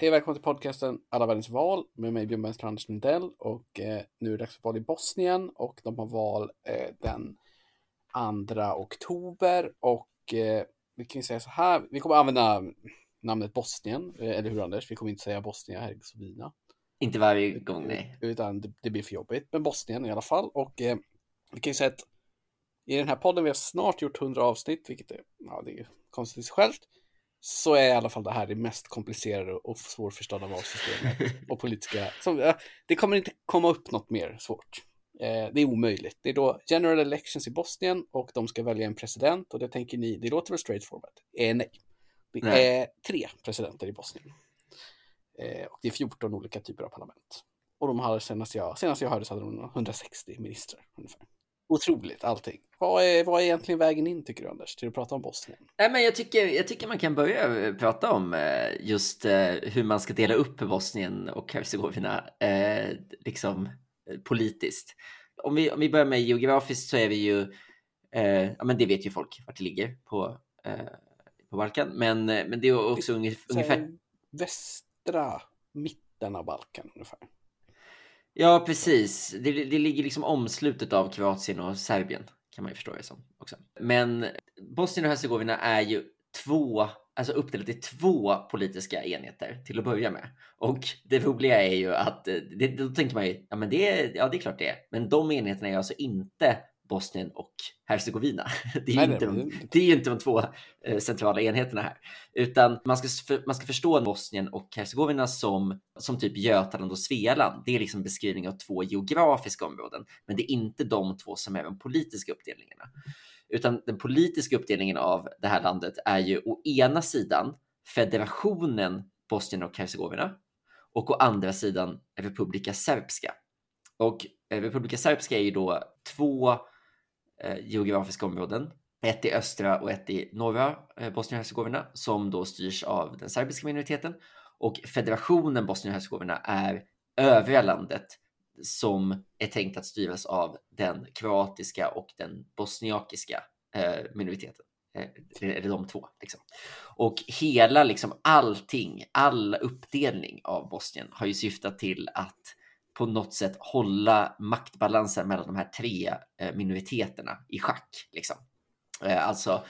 Hej välkommen till podcasten Alla världens val med mig Björn Benstrand Anders Lundell och eh, nu är det dags för val i Bosnien och de har val eh, den 2 oktober och eh, vi kan ju säga så här, vi kommer använda namnet Bosnien, eh, eller hur Anders? Vi kommer inte säga Bosnien Herzegovina. Inte varje gång, nej. Utan det, det, blir för jobbigt, men Bosnien i alla fall. Och eh, vi kan ju säga att i den här podden, vi har snart gjort 100 avsnitt, vilket är, ja, det är konstigt självt så är i alla fall det här det mest komplicerade och svårförstådda valsystemet och politiska. Som, det kommer inte komma upp något mer svårt. Eh, det är omöjligt. Det är då general elections i Bosnien och de ska välja en president och det tänker ni, det låter väl straightforward? Eh, nej. Det nej. är tre presidenter i Bosnien. Eh, och det är 14 olika typer av parlament. Och de har senast jag, senast jag hörde så hade de 160 ministrar ungefär otroligt allting. Vad är, vad är egentligen vägen in tycker du Anders, till att prata om Bosnien? Nej, men jag, tycker, jag tycker man kan börja eh, prata om eh, just eh, hur man ska dela upp Bosnien och Hercegovina liksom politiskt. Om vi, om vi börjar med geografiskt så är vi ju, ja men det vet ju folk vart det ligger på, på Balkan, men, men det är också det, ungefär... Västra mitten av Balkan ungefär. Ja, precis. Det, det ligger liksom omslutet av Kroatien och Serbien kan man ju förstå det som också. Men Bosnien och Hercegovina är ju två, alltså uppdelat i två politiska enheter till att börja med. Och det roliga är ju att eh, det, då tänker man ju, ja men det ja det är klart det är. Men de enheterna är alltså inte Bosnien och Hercegovina. Det är, Nej, inte de, det är ju inte de två eh, centrala enheterna här, utan man ska, man ska förstå Bosnien och Hercegovina som, som typ Götaland och Svealand. Det är liksom beskrivning av två geografiska områden, men det är inte de två som är de politiska uppdelningarna. Utan den politiska uppdelningen av det här landet är ju å ena sidan federationen Bosnien och Hercegovina och å andra sidan Republika Srpska. Och Republika Srpska är ju då två eh, Eh, geografiska områden. Ett i östra och ett i norra Bosnien Bosnien-Hercegovina som då styrs av den serbiska minoriteten. Och federationen Bosnien-Hercegovina är övriga landet som är tänkt att styras av den kroatiska och den bosniakiska eh, minoriteten. Eller de två. Liksom. Och hela, liksom allting, all uppdelning av Bosnien har ju syftat till att på något sätt hålla maktbalansen mellan de här tre eh, minoriteterna i schack. Liksom. Eh, alltså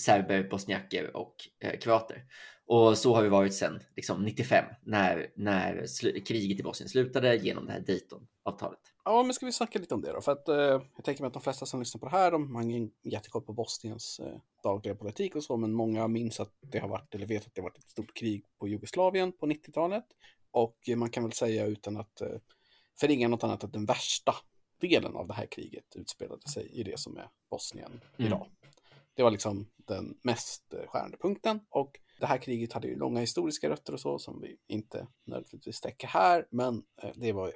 serber, bosniaker och eh, kroater. Och så har vi varit sedan liksom, 95 när, när kriget i Bosnien slutade genom det här Dayton-avtalet. Ja, men ska vi snacka lite om det då? För att eh, jag tänker mig att de flesta som lyssnar på det här, de har ingen jättekoll på Bosniens eh, dagliga politik och så, men många minns att det har varit, eller vet att det har varit ett stort krig på Jugoslavien på 90-talet. Och man kan väl säga utan att eh, förringa något annat att den värsta delen av det här kriget utspelade sig i det som är Bosnien mm. idag. Det var liksom den mest eh, skärande punkten och det här kriget hade ju långa historiska rötter och så som vi inte nödvändigtvis täcker här, men eh, det var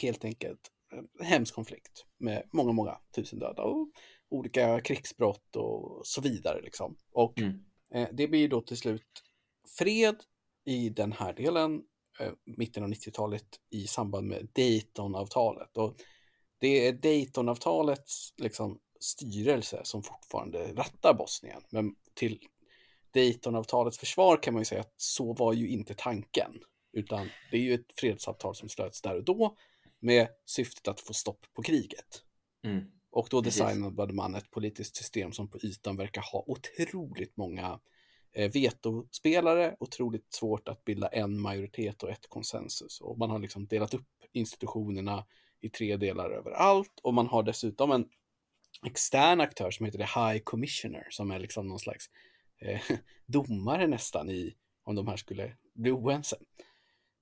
helt enkelt en hemsk konflikt med många, många tusen döda och olika krigsbrott och så vidare liksom. Och mm. Eh, det blir då till slut fred i den här delen mitten av 90-talet i samband med Daytonavtalet. Och det är Daytonavtalets liksom, styrelse som fortfarande rattar Bosnien. Men till Daytonavtalets försvar kan man ju säga att så var ju inte tanken. Utan det är ju ett fredsavtal som slöts där och då med syftet att få stopp på kriget. Mm. Och då designade man ett politiskt system som på ytan verkar ha otroligt många eh, Eh, vetospelare, otroligt svårt att bilda en majoritet och ett konsensus. Och man har liksom delat upp institutionerna i tre delar överallt och man har dessutom en extern aktör som heter The High Commissioner som är liksom någon slags eh, domare nästan i om de här skulle bli oense.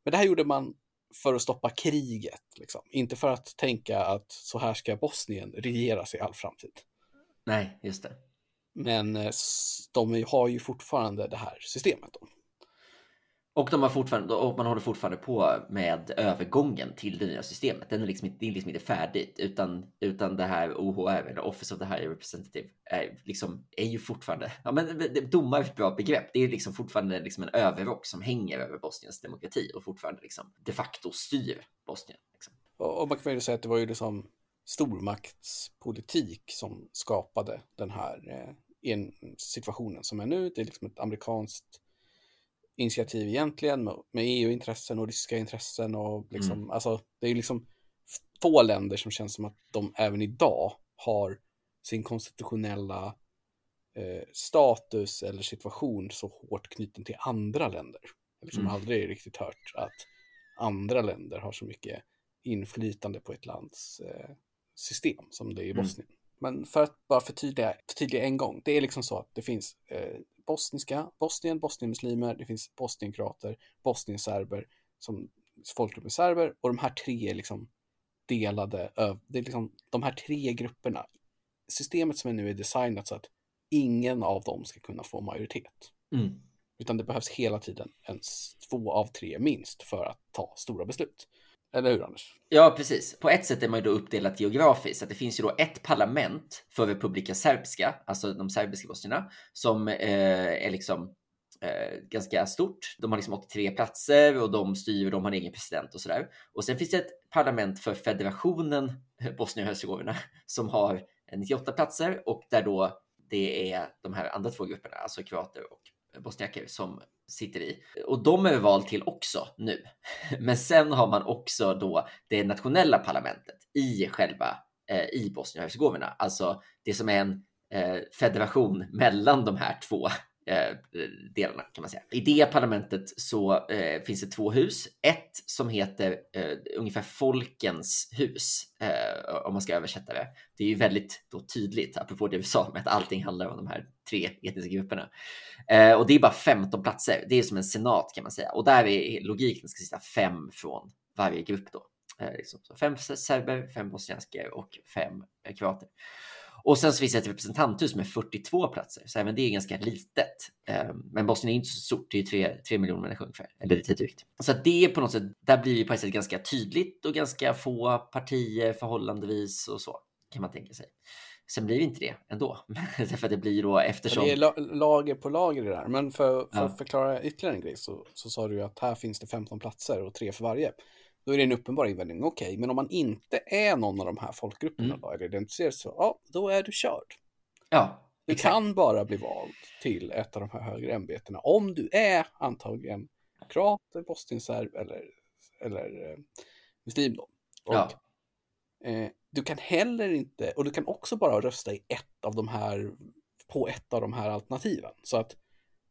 Men det här gjorde man för att stoppa kriget, liksom. inte för att tänka att så här ska Bosnien regeras i all framtid. Nej, just det. Men eh, de har ju fortfarande det här systemet. Då. Och, de har fortfarande, och man håller fortfarande på med övergången till det nya systemet. Den är liksom, det är liksom inte färdigt utan, utan det här OHR, eller Office of the High Representative, är, liksom, är ju fortfarande, ja men domar är ett bra begrepp. Det är liksom fortfarande liksom en överrock som hänger över Bosniens demokrati och fortfarande liksom de facto styr Bosnien. Liksom. Och, och man kan ju säga att det var ju liksom stormaktspolitik som skapade den här eh, situationen som är nu. Det är liksom ett amerikanskt initiativ egentligen med, med EU-intressen och ryska intressen och liksom, Mm. alltså det är ju liksom få länder som känns som att de även idag har sin konstitutionella eh, status eller situation så hårt knuten till andra länder. Jag liksom Mm. aldrig riktigt hört att andra länder har så mycket inflytande på ett lands eh, system som det är i Mm. Men för att bara förtydliga, förtydliga en gång, det är liksom så att det finns eh, bosniska, Bosnien, Bosnienmuslimer, det finns bosnienkroater, bosnienserber som folkgruppen serber och de här tre är liksom delade, det är liksom de här tre grupperna. Systemet som är nu är designat så att ingen av dem ska kunna få majoritet. Mm. Utan det behövs hela tiden en två av tre minst för att ta stora beslut. Eller hur Anders? Ja, precis. På ett sätt är man ju då uppdelat geografiskt. Att det finns ju då ett parlament för Republika Serbska, alltså de serbiska bosnierna, som eh, är liksom eh, ganska stort. De har liksom 83 platser och de styr och de har en egen president och sådär. Och sen finns det ett parlament för federationen Bosnien och Hercegovina som har 98 platser och där då det är de här andra två grupperna, alltså kroater och bosniaker som sitter i. Och de är val till också nu. Men sen har man också då det nationella parlamentet i själva eh, i Bosnien och Hercegovina, alltså det som är en eh, federation mellan de här två Eh, delarna kan man säga. I det parlamentet så eh, finns det två hus. Ett som heter eh, ungefär Folkens hus, eh, om man ska översätta det. Det är ju väldigt då tydligt, apropå det vi sa med att allting handlar om de här tre etniska grupperna. Eh, och det är bara 15 platser. Det är som en senat kan man säga. Och där är logiken ska sitta fem från varje grupp då. Eh, liksom. så fem serber, fem bosniaker och fem kroater. Och sen så finns det ett representanthus med 42 platser, så även det är ganska litet. Eh, Men Bosnien är inte så stort, det är ju 3, miljoner människor ungefär, eller lite drygt. Så det är på något sätt, där blir det på ett sätt ganska tydligt och ganska få partier förhållandevis och så kan man tänka sig. Sen blir det inte det ändå, därför att det blir då eftersom. Det är la- lager på lager det där. Men för, för Ja. att förklara ytterligare en grej så, så sa du ju att här finns det 15 platser och tre för varje. Då är det en uppenbar invändning. Okej, men om man inte är någon av de här folkgrupperna Mm. då, eller identifieras så, ja, då är du körd. Ja, Du exakt. kan bara bli vald till ett av de här högre ämbetena om du är antagligen kroater, bosnienserb eller, eller eh, muslim då. Och, Ja. eh, du kan heller inte, och du kan också bara rösta i ett av de här, på ett av de här alternativen. Så att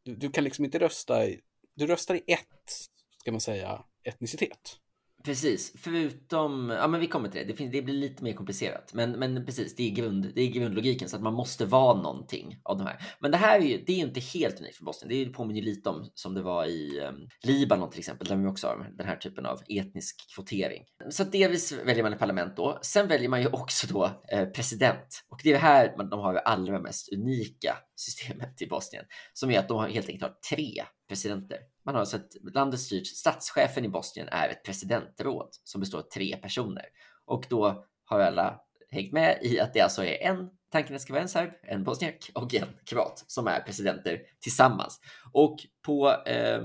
du, du kan liksom inte rösta i, du röstar i ett, ska man säga, etnicitet. Precis, förutom, ja men vi kommer till det, det, finns, det blir lite mer komplicerat. Men, men precis, det är, grund, det är grundlogiken så att man måste vara någonting av de här. Men det här är ju, det är inte helt unikt för Bosnien. Det påminner ju lite om som det var i um, Libanon till exempel, där vi också har den här typen av etnisk kvotering. Så att delvis väljer man ett parlament då. Sen väljer man ju också då eh, president. Och det är det här man, de har det allra mest unika systemet i Bosnien, som är att de helt enkelt har tre presidenter. Man har sett landet styrs, statschefen i Bosnien är ett presidentråd som består av tre personer. Och då har alla hängt med i att det alltså är en, tanken ska vara en serb, en bosniak och en kroat som är presidenter tillsammans. Och på eh,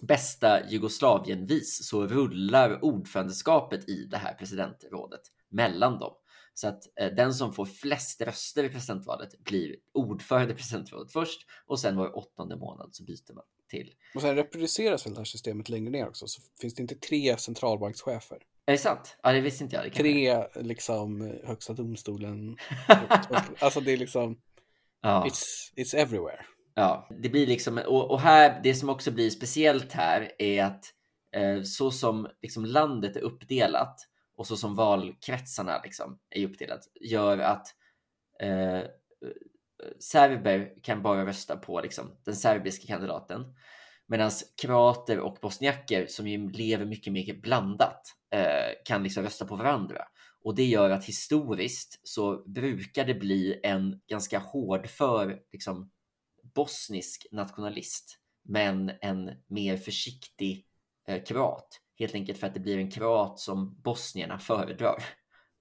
bästa Jugoslavien-vis så rullar ordförandeskapet i det här presidentrådet mellan dem. Så att eh, den som får flest röster i presidentvalet blir ordförande i presidentrådet först och sen var åttonde månad så byter man till. Och sen reproduceras väl det här systemet längre ner också, så finns det inte tre centralbankschefer. Är det sant? Ja, det visste inte jag. Tre liksom högsta domstolen. alltså det är liksom, Ja. it's, it's everywhere. Ja, det blir liksom, och, och här, det som också blir speciellt här är att eh, så som liksom landet är uppdelat och så som valkretsarna liksom är uppdelat gör att eh, serber kan bara rösta på liksom, den serbiska kandidaten. Medan kroater och bosniaker som ju lever mycket mer blandat eh, kan liksom rösta på varandra. Och det gör att historiskt så brukar det bli en ganska hårdför liksom, bosnisk nationalist, men en mer försiktig eh, kroat. Helt enkelt för att det blir en kroat som bosnierna föredrar.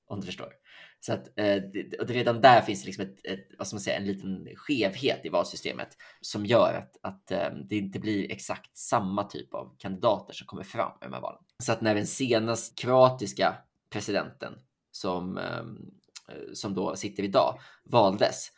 Om du förstår. Så att eh, och redan där finns det liksom ett, ett, vad ska man säga, en liten skevhet i valsystemet som gör att, att eh, det inte blir exakt samma typ av kandidater som kommer fram i de här valen. Så att när den senast kroatiska presidenten som, eh, som då sitter idag valdes,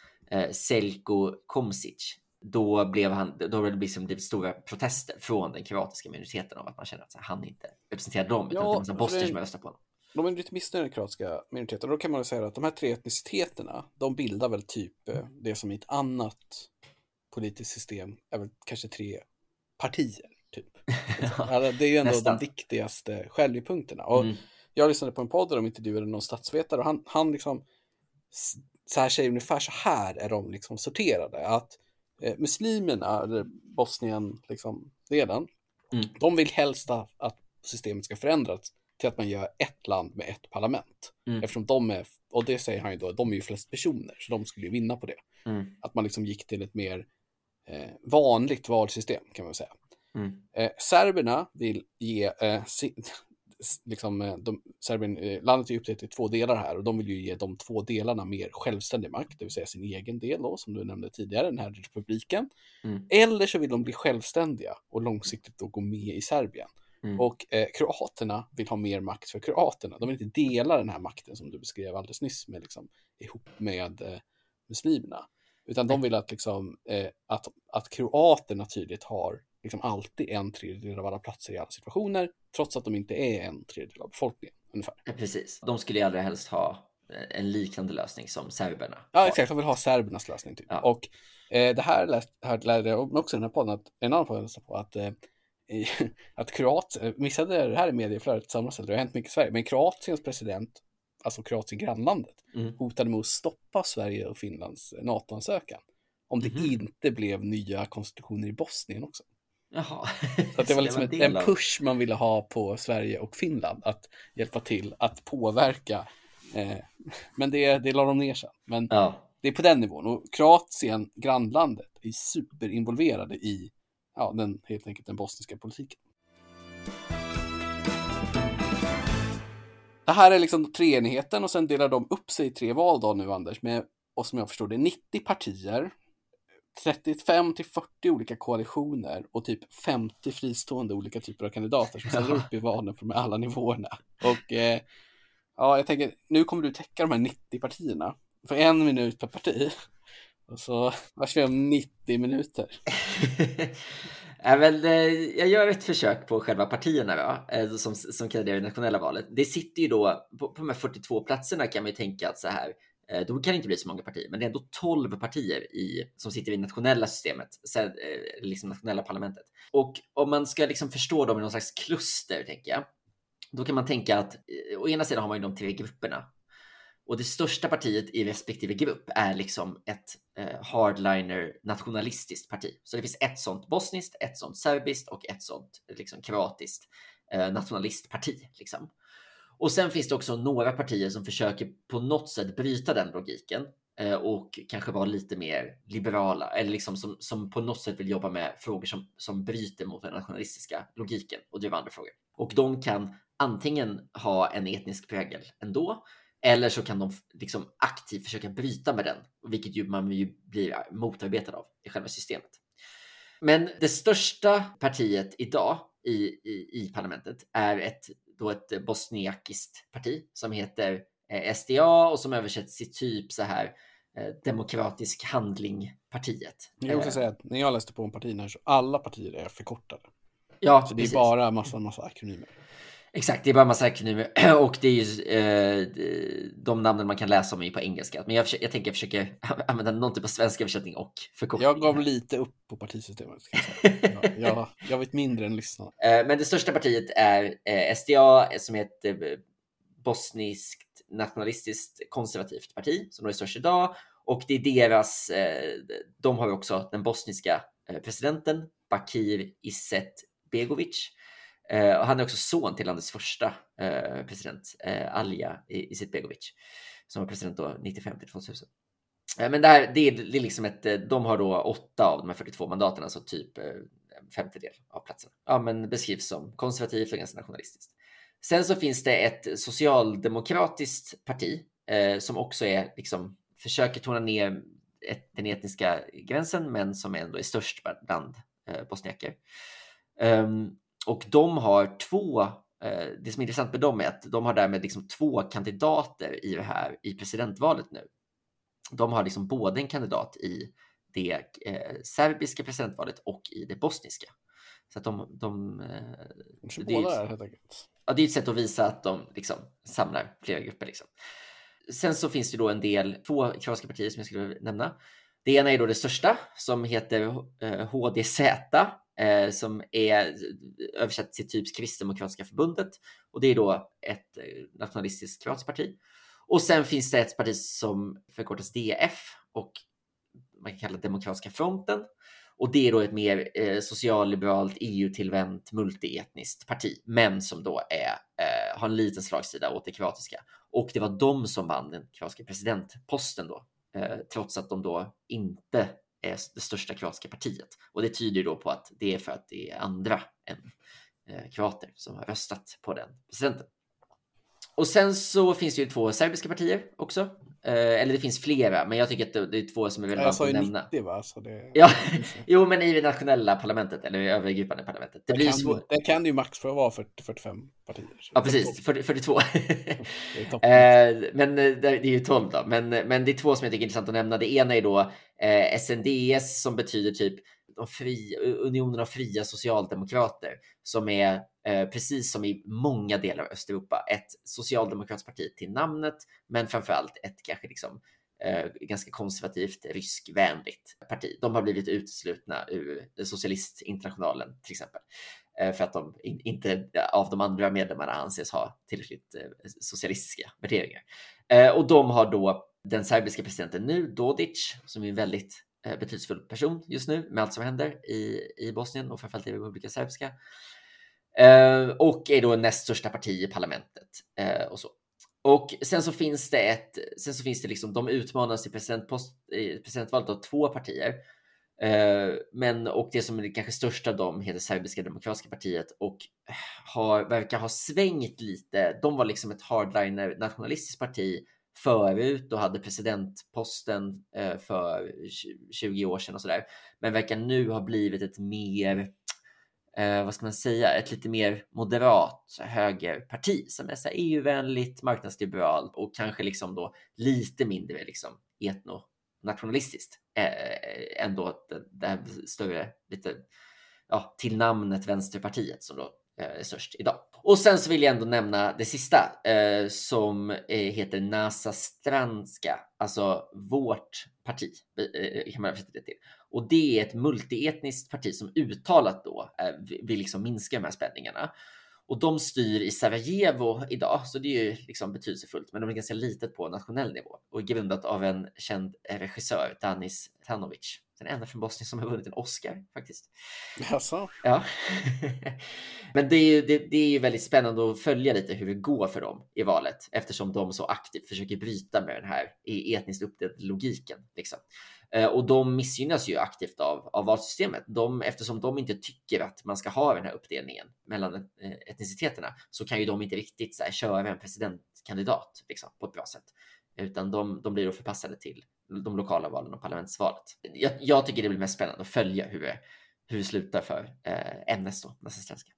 Selko Komsic, då blev han, då har det liksom blivit stora protester från den kroatiska minoriteten om att man känner att han inte representerar dem, utan Ja, det är en massa bosnier som röstar på honom. De är lite missnöjda med den kroatiska minoriteten. Och då kan man säga att de här tre etniciteterna, de bildar väl typ eh, det som i ett annat politiskt system är väl kanske tre partier. Typ. Alltså, det är ju ändå Nästan. de viktigaste skiljepunkterna. Och Mm. jag lyssnade på en podd där de intervjuade någon statsvetare och han, han liksom så här säger ungefär så här är de liksom sorterade. Att eh, muslimerna, eller Bosnien, liksom, delen, Mm. de vill helst att att systemet ska förändras till att man gör ett land med ett parlament. Mm. Eftersom de är, och det säger han ju då, de är ju flest personer, så de skulle ju vinna på det. Mm. Att man liksom gick till ett mer eh, vanligt valsystem kan man säga. Mm. Eh, serberna vill ge, eh, si, liksom, eh, de, Serbien, eh, landet är uppdelat i två delar här och de vill ju ge de två delarna mer självständig makt, det vill säga sin egen del då, som du nämnde tidigare, den här republiken. Mm. Eller så vill de bli självständiga och långsiktigt då gå med i Serbien. Mm. Och eh, kroaterna vill ha mer makt för kroaterna. De vill inte dela den här makten som du beskrev alldeles nyss med, liksom, ihop med eh, muslimerna. Utan de vill att, liksom, eh, att, att kroaterna tydligt har liksom, alltid en tredjedel av alla platser i alla situationer, trots att de inte är en tredjedel av befolkningen. Ungefär. Ja, precis. De skulle ju allra helst ha eh, en liknande lösning som serberna. Ja, exakt. De vill ha serbernas lösning. Typ. Ja. Och eh, det här, läst, här lärde jag också i den här podden, att, en annan podd jag på, att, eh, att Kroatien, missade det här i medieflödet samma det har hänt mycket i Sverige, men Kroatiens president, alltså Kroatien grannlandet, Mm. hotade med att stoppa Sverige och Finlands NATO-ansökan. Om det Mhm. inte blev nya konstitutioner i Bosnien också. Jaha. Så att det var liksom ett, del en push man ville ha på Sverige och Finland att hjälpa till att påverka. Eh, men det, det la de ner sen. Men Ja, det är på den nivån. Och Kroatien, grannlandet, är superinvolverade i ja, den, helt enkelt den bosniska politiken. Det här är liksom treenigheten och sen delar de upp sig i tre val då nu Anders. Med, och som jag förstår det 90 partier, 35 till 40 olika koalitioner och typ 50 fristående olika typer av kandidater som ställer upp i valen på de alla nivåerna. Och eh, ja, jag tänker, nu kommer du täcka de här 90 partierna för en minut per parti. Och så vad vi om 90 minuter? Ja, men, eh, jag gör ett försök på själva partierna då, eh, som, som kandiderar i nationella valet. Det sitter ju då på, på de här 42 platserna kan man ju tänka att så här, eh, då kan det inte bli så många partier, men det är ändå 12 partier i, som sitter i nationella systemet, liksom nationella parlamentet. Och om man ska liksom förstå dem i någon slags kluster, tänker jag, då kan man tänka att å ena sidan har man ju de tre grupperna. Och det största partiet i respektive grupp är liksom ett eh, hardliner nationalistiskt parti. Så det finns ett sånt bosniskt, ett sånt serbiskt och ett sånt liksom, kroatiskt eh, nationalistparti. Liksom. Och sen finns det också några partier som försöker på något sätt bryta den logiken eh, och kanske vara lite mer liberala eller liksom som, som på något sätt vill jobba med frågor som, som bryter mot den nationalistiska logiken och driva andra frågor. Och de kan antingen ha en etnisk prägel ändå eller så kan de liksom aktivt försöka bryta med den, vilket ju man ju blir motarbetad av i själva systemet. Men det största partiet idag i, i, i parlamentet är ett, då ett bosniakiskt parti som heter eh, SDA och som översätts till typ så här eh, Demokratisk handling-partiet. Jag måste Eh, säga att när jag läste på om partierna så alla partier är förkortade. ja, Så det är bara massa, massa akronymer. Exakt, det är bara massa akronymer och det är ju eh, de namnen man kan läsa om är på engelska. Men jag, jag tänker jag försöker använda någon typ av svensk översättning och förkortning. Jag gav lite upp på partisystemet. Jag, jag, jag, vet mindre än lyssnarna. Eh, Men det största partiet är eh, SDA som är ett eh, bosniskt nationalistiskt konservativt parti som då är störst idag. Och det är deras, eh, de har också den bosniska eh, presidenten Bakir Izetbegovic. Eh, och han är också son till landets första eh, president, eh, Alija Izetbegovic, som var president då 95 till 2000. Eh, Men det, här, det, är, det är liksom ett, eh, de har då åtta av de här 42 mandaten, alltså typ eh, en femtedel av platserna. Ja, men beskrivs som konservativt och ganska nationalistiskt. Sen så finns det ett socialdemokratiskt parti eh, som också är liksom försöker tona ner ett, den etniska gränsen, men som ändå är störst bland eh, bosniaker. Um, och de har två, eh, det som är intressant med dem är att de har därmed liksom två kandidater i det här i presidentvalet nu. De har liksom både en kandidat i det eh, serbiska presidentvalet och i det bosniska. Så att de, de, eh, De det är båda är helt ja, det är ett sätt att visa att de liksom samlar flera grupper. Liksom. Sen så finns det då en del, två kroatiska partier som jag skulle nämna. Det ena är då det största som heter eh, HDZ, eh, som är eh, översatt till typ Kristdemokratiska förbundet. Och det är då ett eh, nationalistiskt kroatiskt parti. Och sen finns det ett parti som förkortas DF och man kan kalla det Demokratiska fronten. Och det är då ett mer eh, socialliberalt, EU-tillvänt, multietniskt parti, men som då är, eh, har en liten slagsida åt det kroatiska. Och det var de som vann den kroatiska presidentposten då, eh, trots att de då inte är det största kroatiska partiet. Och det tyder då på att det är för att det är andra än eh, kroater som har röstat på den presidenten. Och sen så finns det ju två serbiska partier också. Eh, eller det finns flera, men jag tycker att det, är två som är Jag relevanta sa att ju nämna. 90 va? Så det, Ja, jo, men i det nationella parlamentet eller i övergripande parlamentet. Det det, blir kan, svårt. det kan det ju max få vara 40, 45 partier. Ja, precis. topp- 40, 42. Det är topp. Eh, men eh, det det är ju 12 då. Men, men det är två som jag tycker är intressant att nämna. Det ena är då eh, SNDS som betyder typ de fri, Unionen av fria socialdemokrater som är eh, precis som i många delar av Östeuropa ett socialdemokratiskt parti till namnet, men framför allt ett kanske liksom eh, ganska konservativt ryskvänligt parti. De har blivit uteslutna ur socialistinternationalen till exempel eh, för att de in, inte av de andra medlemmarna anses ha tillräckligt eh, socialistiska värderingar. Eh, och de har då den serbiska presidenten nu, Dodic, som är en väldigt Eh, betydelsefull person just nu med allt som händer i, i Bosnien och framförallt i Republika Serbiska. Eh, och är då näst största parti i parlamentet eh, och så. Och sen så finns det ett, sen så finns det liksom, de utmanas i presidentpost, i presidentvalet av två partier. Eh, men och det som är det kanske största av dem heter Serbiska demokratiska partiet och har, verkar ha svängt lite. De var liksom ett hardliner nationalistiskt parti förut och hade presidentposten eh, för 20 år sedan och sådär. Men verkar nu ha blivit ett mer, eh, vad ska man säga, ett lite mer moderat högerparti som är så här EU-vänligt, marknadsliberalt och kanske liksom då lite mindre liksom etno nationalistiskt eh, ändå det, det här större, lite ja, till namnet Vänsterpartiet som då Eh, är störst idag. Och sen så vill jag ändå nämna det sista eh, som eh, heter Nasa Stranska, alltså vårt parti eh, kan man översätta det till. Och det är ett multietniskt parti som uttalat då eh, vill liksom minska de här spänningarna. Och de styr i Sarajevo idag, så det är ju liksom betydelsefullt, men de är ganska litet på nationell nivå och grundat av en känd regissör, Danis Tanovic. Den enda från Bosnien som har vunnit en Oscar faktiskt. Jaså? Ja, men det är, ju, det, det är ju väldigt spännande att följa lite hur det går för dem i valet eftersom de så aktivt försöker bryta med den här etniskt uppdelade logiken. Liksom. Eh, och de missgynnas ju aktivt av, av valsystemet. De, eftersom de inte tycker att man ska ha den här uppdelningen mellan eh, etniciteterna så kan ju de inte riktigt så här, köra en presidentkandidat liksom, på ett bra sätt. Utan de, de blir då förpassade till de lokala valen och parlamentsvalet. Jag, jag tycker det blir mest spännande att följa hur det, hur det slutar för eh, MS då, nästa svenska.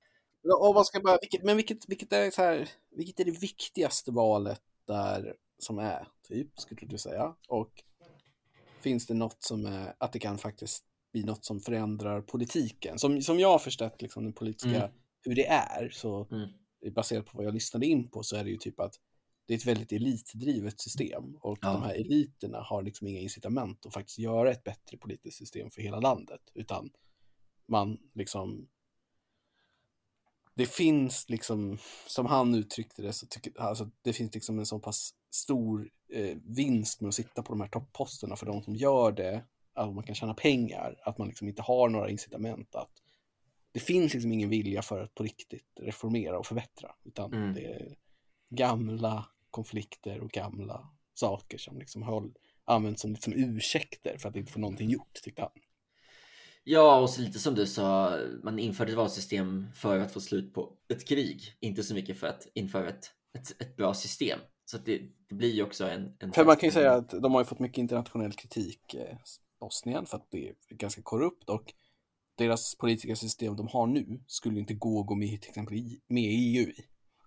Och vad ska jag börja, vilket, men vilket, vilket, är så här, vilket är det viktigaste valet där som är, typ, skulle du säga? Och finns det något som är, att det kan faktiskt bli något som förändrar politiken? Som, som jag har förstått liksom den politiska, Mm. hur det är, så Mm. baserat på vad jag lyssnade in på så är det ju typ att det är ett väldigt elitdrivet system och Ja. de här eliterna har liksom inga incitament att faktiskt göra ett bättre politiskt system för hela landet, utan man liksom det finns liksom, som han uttryckte det, så tycker alltså, det finns liksom en så pass stor eh, vinst med att sitta på de här toppposterna för de som gör det, att man kan tjäna pengar, att man liksom inte har några incitament att det finns liksom ingen vilja för att på riktigt reformera och förbättra, utan Mm. det är gamla konflikter och gamla saker som liksom håll, används som liksom ursäkter för att inte få någonting gjort, tyckte han. Ja, och så lite som du sa, man införde ett valsystem för att få slut på ett krig, inte så mycket för att införa ett, ett, ett bra system. Så att det, det blir ju också en... en För man kan ju säga att de har ju fått mycket internationell kritik, eh, Bosnien, för att det är ganska korrupt och deras politiska system de har nu skulle inte gå att gå med till exempel i, med EU i.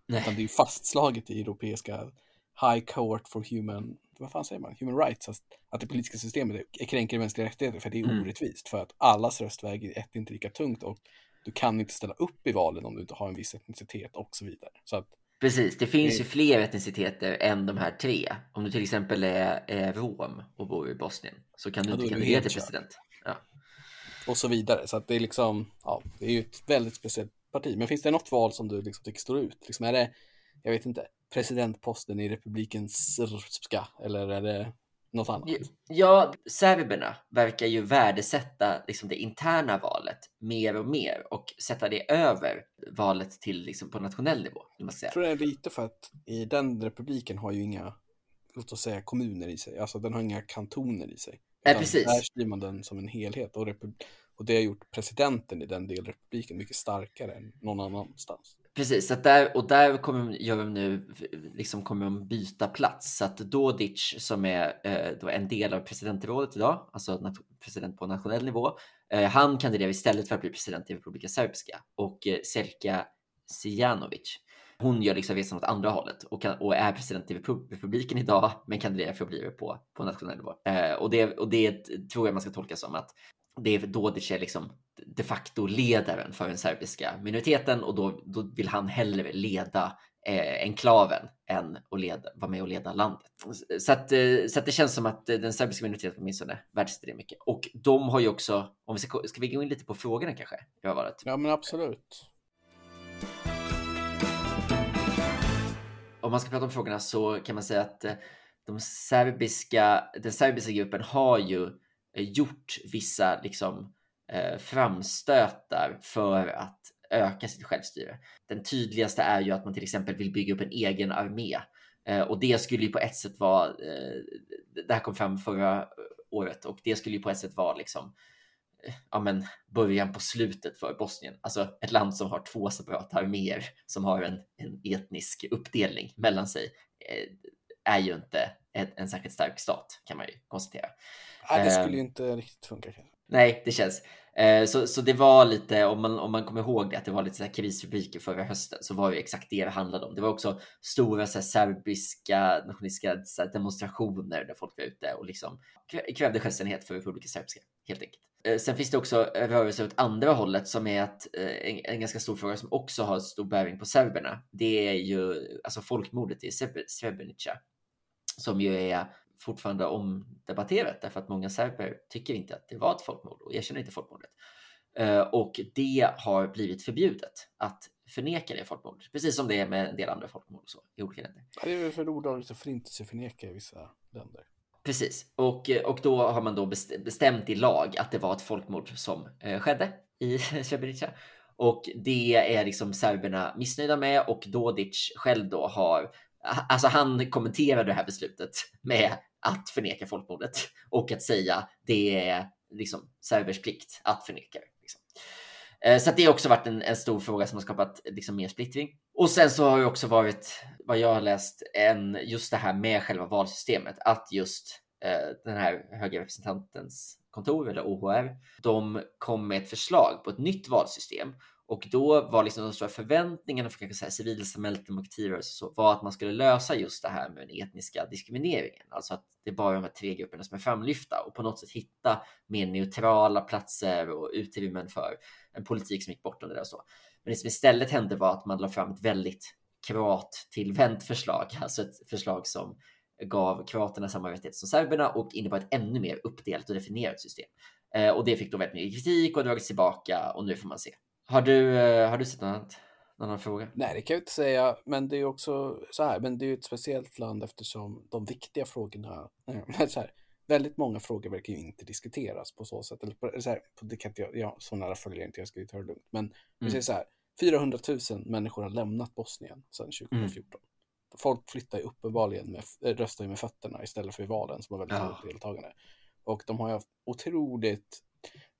Utan det är Nej. ju fastslaget i europeiska High Court for Human, vad fan säger man, Human Rights, att, att det politiska systemet är, kränker mänskliga rättigheter för det är Mm. orättvist, för att allas röst väger ett inte lika tungt och du kan inte ställa upp i valen om du inte har en viss etnicitet och så vidare. Så att, Precis, det finns Det- ju fler etniciteter än de här tre. Om du till exempel är, är rom och bor i Bosnien så kan du Ja, inte kandidera till president. Ja. och så vidare. Så att det är liksom, ja, det är ju ett väldigt speciellt parti. Men finns det något val som du liksom tycker står ut? Liksom är det, jag vet inte, presidentposten i republiken Srpska eller är det något annat? Ja, serberna verkar ju värdesätta liksom, det interna valet mer och mer och sätta det över valet till liksom, på nationell nivå. Jag tror det är lite för att i den republiken har ju inga, låt oss säga kommuner i sig, alltså den har inga kantoner i sig. Nej, precis. Där styr man den som en helhet och, och det har gjort presidenten i den delrepubliken mycket starkare än någon annanstans. Precis, att där, och där kommer, gör de nu, liksom kommer de byta plats. Så att Dodic som är eh, då en del av presidentrådet idag, alltså president på nationell nivå, eh, han kandiderar istället för att bli president i Republika Serbiska. och eh, Serka Sijanovic. Hon gör liksom resan åt andra hållet och, kan, och är president i republiken idag, men kandiderar för att bli det på, på nationell nivå. Eh, och, det, och det tror jag man ska tolka som att det är Dodic är liksom de facto ledaren för den serbiska minoriteten och då, då vill han hellre leda eh, enklaven än att leda, vara med och leda landet. Så att, eh, så att det känns som att eh, den serbiska minoriteten åtminstone värdesätter det mycket. Och de har ju också, om vi ska, ska vi gå in lite på frågorna kanske? i valet? Ja men absolut. om man ska prata om frågorna så kan man säga att eh, de serbiska, den serbiska gruppen har ju Eh, gjort vissa liksom, eh, framstötar för att öka sitt självstyre. Den tydligaste är ju att man till exempel vill bygga upp en egen armé. Eh, och det skulle ju på ett sätt vara, eh, det här kom fram förra året och det skulle ju på ett sätt vara liksom eh, ja, men, början på slutet för Bosnien. Alltså ett land som har två separata arméer som har en, en etnisk uppdelning mellan sig eh, är ju inte en, en särskilt stark stat kan man ju konstatera. Nej, det Ehm. skulle ju inte riktigt funka. Nej, det känns. Eh, så, så det var lite, om man, om man kommer ihåg det, att det var lite så här krisrubriker förra hösten, så var det exakt det det handlade om. Det var också stora så här, serbiska nationalistiska här, demonstrationer där folk var ute och liksom krä- krävde självständighet för Republika Srpska, helt enkelt. Eh, Sen finns det också rörelser åt andra hållet som är att eh, en, en ganska stor fråga som också har stor bäring på serberna. Det är ju alltså folkmordet i Srebr- Srebrenica som ju är fortfarande omdebatterat därför att många serber tycker inte att det var ett folkmord och erkänner inte folkmordet. Eh, Och det har blivit förbjudet att förneka det folkmordet, precis som det är med en del andra folkmord och så i olika länder. Det är väl för olagligt att förintelseförneka i vissa länder. Precis, och, och då har man då best- bestämt i lag att det var ett folkmord som eh, skedde i Srebrenica. Och det är liksom serberna missnöjda med och Dodic själv då har, alltså han kommenterade det här beslutet med att förneka folkmordet och att säga det är liksom serbers plikt att förneka det. Liksom. Eh, så att det har också varit en, en stor fråga som har skapat liksom mer splittring. Och sen så har det också varit, vad jag har läst, en, just det här med själva valsystemet. Att just eh, den här höga representantens kontor, eller OHR, de kom med ett förslag på ett nytt valsystem. Och då var liksom de stora förväntningarna för kanske så här civilsamhället, demokratirörelse och så, var att man skulle lösa just det här med den etniska diskrimineringen. Alltså att det är bara de här tre grupperna som är framlyfta och på något sätt hitta mer neutrala platser och utrymmen för en politik som gick bortom det där och så. Men det som istället hände var att man la fram ett väldigt kroat-tillvänt förslag, alltså ett förslag som gav kroaterna samma rättigheter som serberna och innebar ett ännu mer uppdelat och definierat system. Eh, och det fick då väldigt mycket kritik och dragits tillbaka och nu får man se. Har du, eh, har du sett något annat? Någon annan fråga? Nej, det kan jag inte säga, men det är ju också så här, men det är ju ett speciellt land eftersom de viktiga frågorna, eh, så här, väldigt många frågor verkar ju inte diskuteras på så sätt. Eller på, så här, på, det kan inte jag, jag, så nära följer jag inte, jag ska ju ta det lugnt. Men vi Mm. säger så här, 400 000 människor har lämnat Bosnien sedan 2014. Folk flyttar ju uppenbarligen med, äh, röstar ju med fötterna istället för i valen som har väldigt Ja. deltagande. Och de har ju haft otroligt,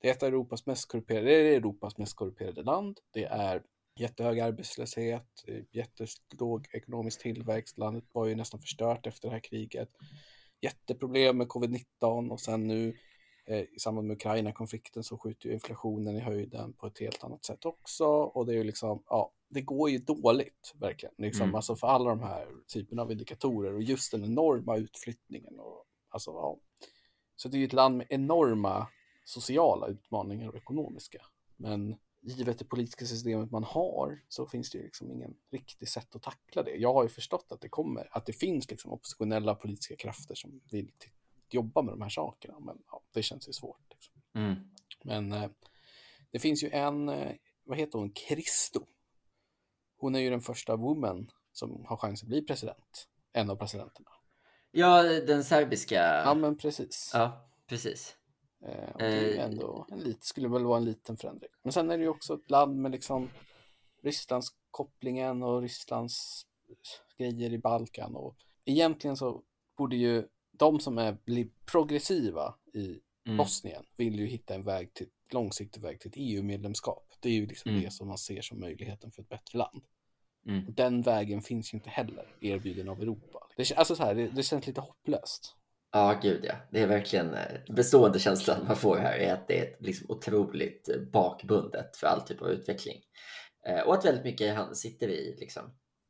det är ett Europas mest korrumperade, det är Europas mest korrumperade land. Det är jättehög arbetslöshet, jättelåg ekonomisk tillväxt. Landet var ju nästan förstört efter det här kriget. Jätteproblem med covid-19 och sen nu eh, i samband med Ukraina-konflikten så skjuter ju inflationen i höjden på ett helt annat sätt också. Och det är ju liksom, ja, det går ju dåligt verkligen. Liksom, Mm. Alltså för alla de här typerna av indikatorer och just den enorma utflyttningen. Och, alltså, ja. Så det är ju ett land med enorma sociala utmaningar och ekonomiska. Men givet det politiska systemet man har så finns det ju liksom ingen riktig sätt att tackla det. Jag har ju förstått att det kommer, att det finns liksom oppositionella politiska krafter som vill jobba med de här sakerna. Men ja, det känns ju svårt. Liksom. Mm. Men eh, det finns ju en, eh, vad heter hon, Kristo. Hon är ju den första woman som har chans att bli president. En av presidenterna. Ja, den serbiska. Ja, men precis. Ja, precis. Eh, och det är Eh, ändå en lit, skulle väl vara en liten förändring. Men sen är det ju också ett land med liksom Rysslands kopplingen och Rysslands grejer i Balkan. Och egentligen så borde ju de som är blir progressiva i Mm. Bosnien vill ju hitta en väg till, långsiktig väg till ett EU-medlemskap. Det är ju liksom Mm. det som man ser som möjligheten för ett bättre land. Mm. Den vägen finns ju inte heller erbjuden av Europa. Det, alltså så här, det, det känns lite hopplöst. Ja, gud ja. Det är verkligen eh, bestående känslan man får här är att det är liksom otroligt eh, bakbundet för all typ av utveckling. Eh, och att väldigt mycket han sitter i, liksom,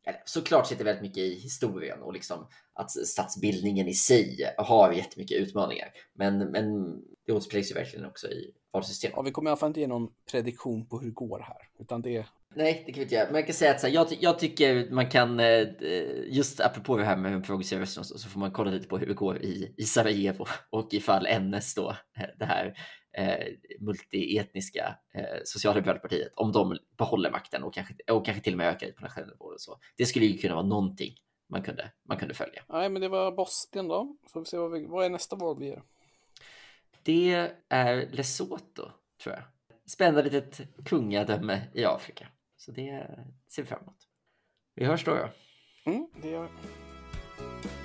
eller, såklart sitter väldigt mycket i historien och liksom att statsbildningen i sig har jättemycket utmaningar. Men, men det återspeglas ju verkligen också i valsystemet. Ja, vi kommer i alla fall inte ge någon prediktion på hur det går här. Utan det, Nej, det kan vi inte göra. Men jag kan säga att så här, jag, jag tycker man kan, eh, just apropå det här med progressiva röster så, så får man kolla lite på hur det går i, i Sarajevo och ifall NS då, eh, det här eh, multietniska eh, socialliberala partiet, om de behåller makten och kanske, och kanske till och med ökar på nationell nivå och så. Det skulle ju kunna vara någonting man kunde, man kunde följa. nej men det var Bosnien då. Får vi se vad, vi, vad är nästa val vi gör. Det är Lesotho, tror jag. Spännande litet kungadöme i Afrika. Så det ser vi fram emot. Vi hörs då. då. Mm, det gör vi.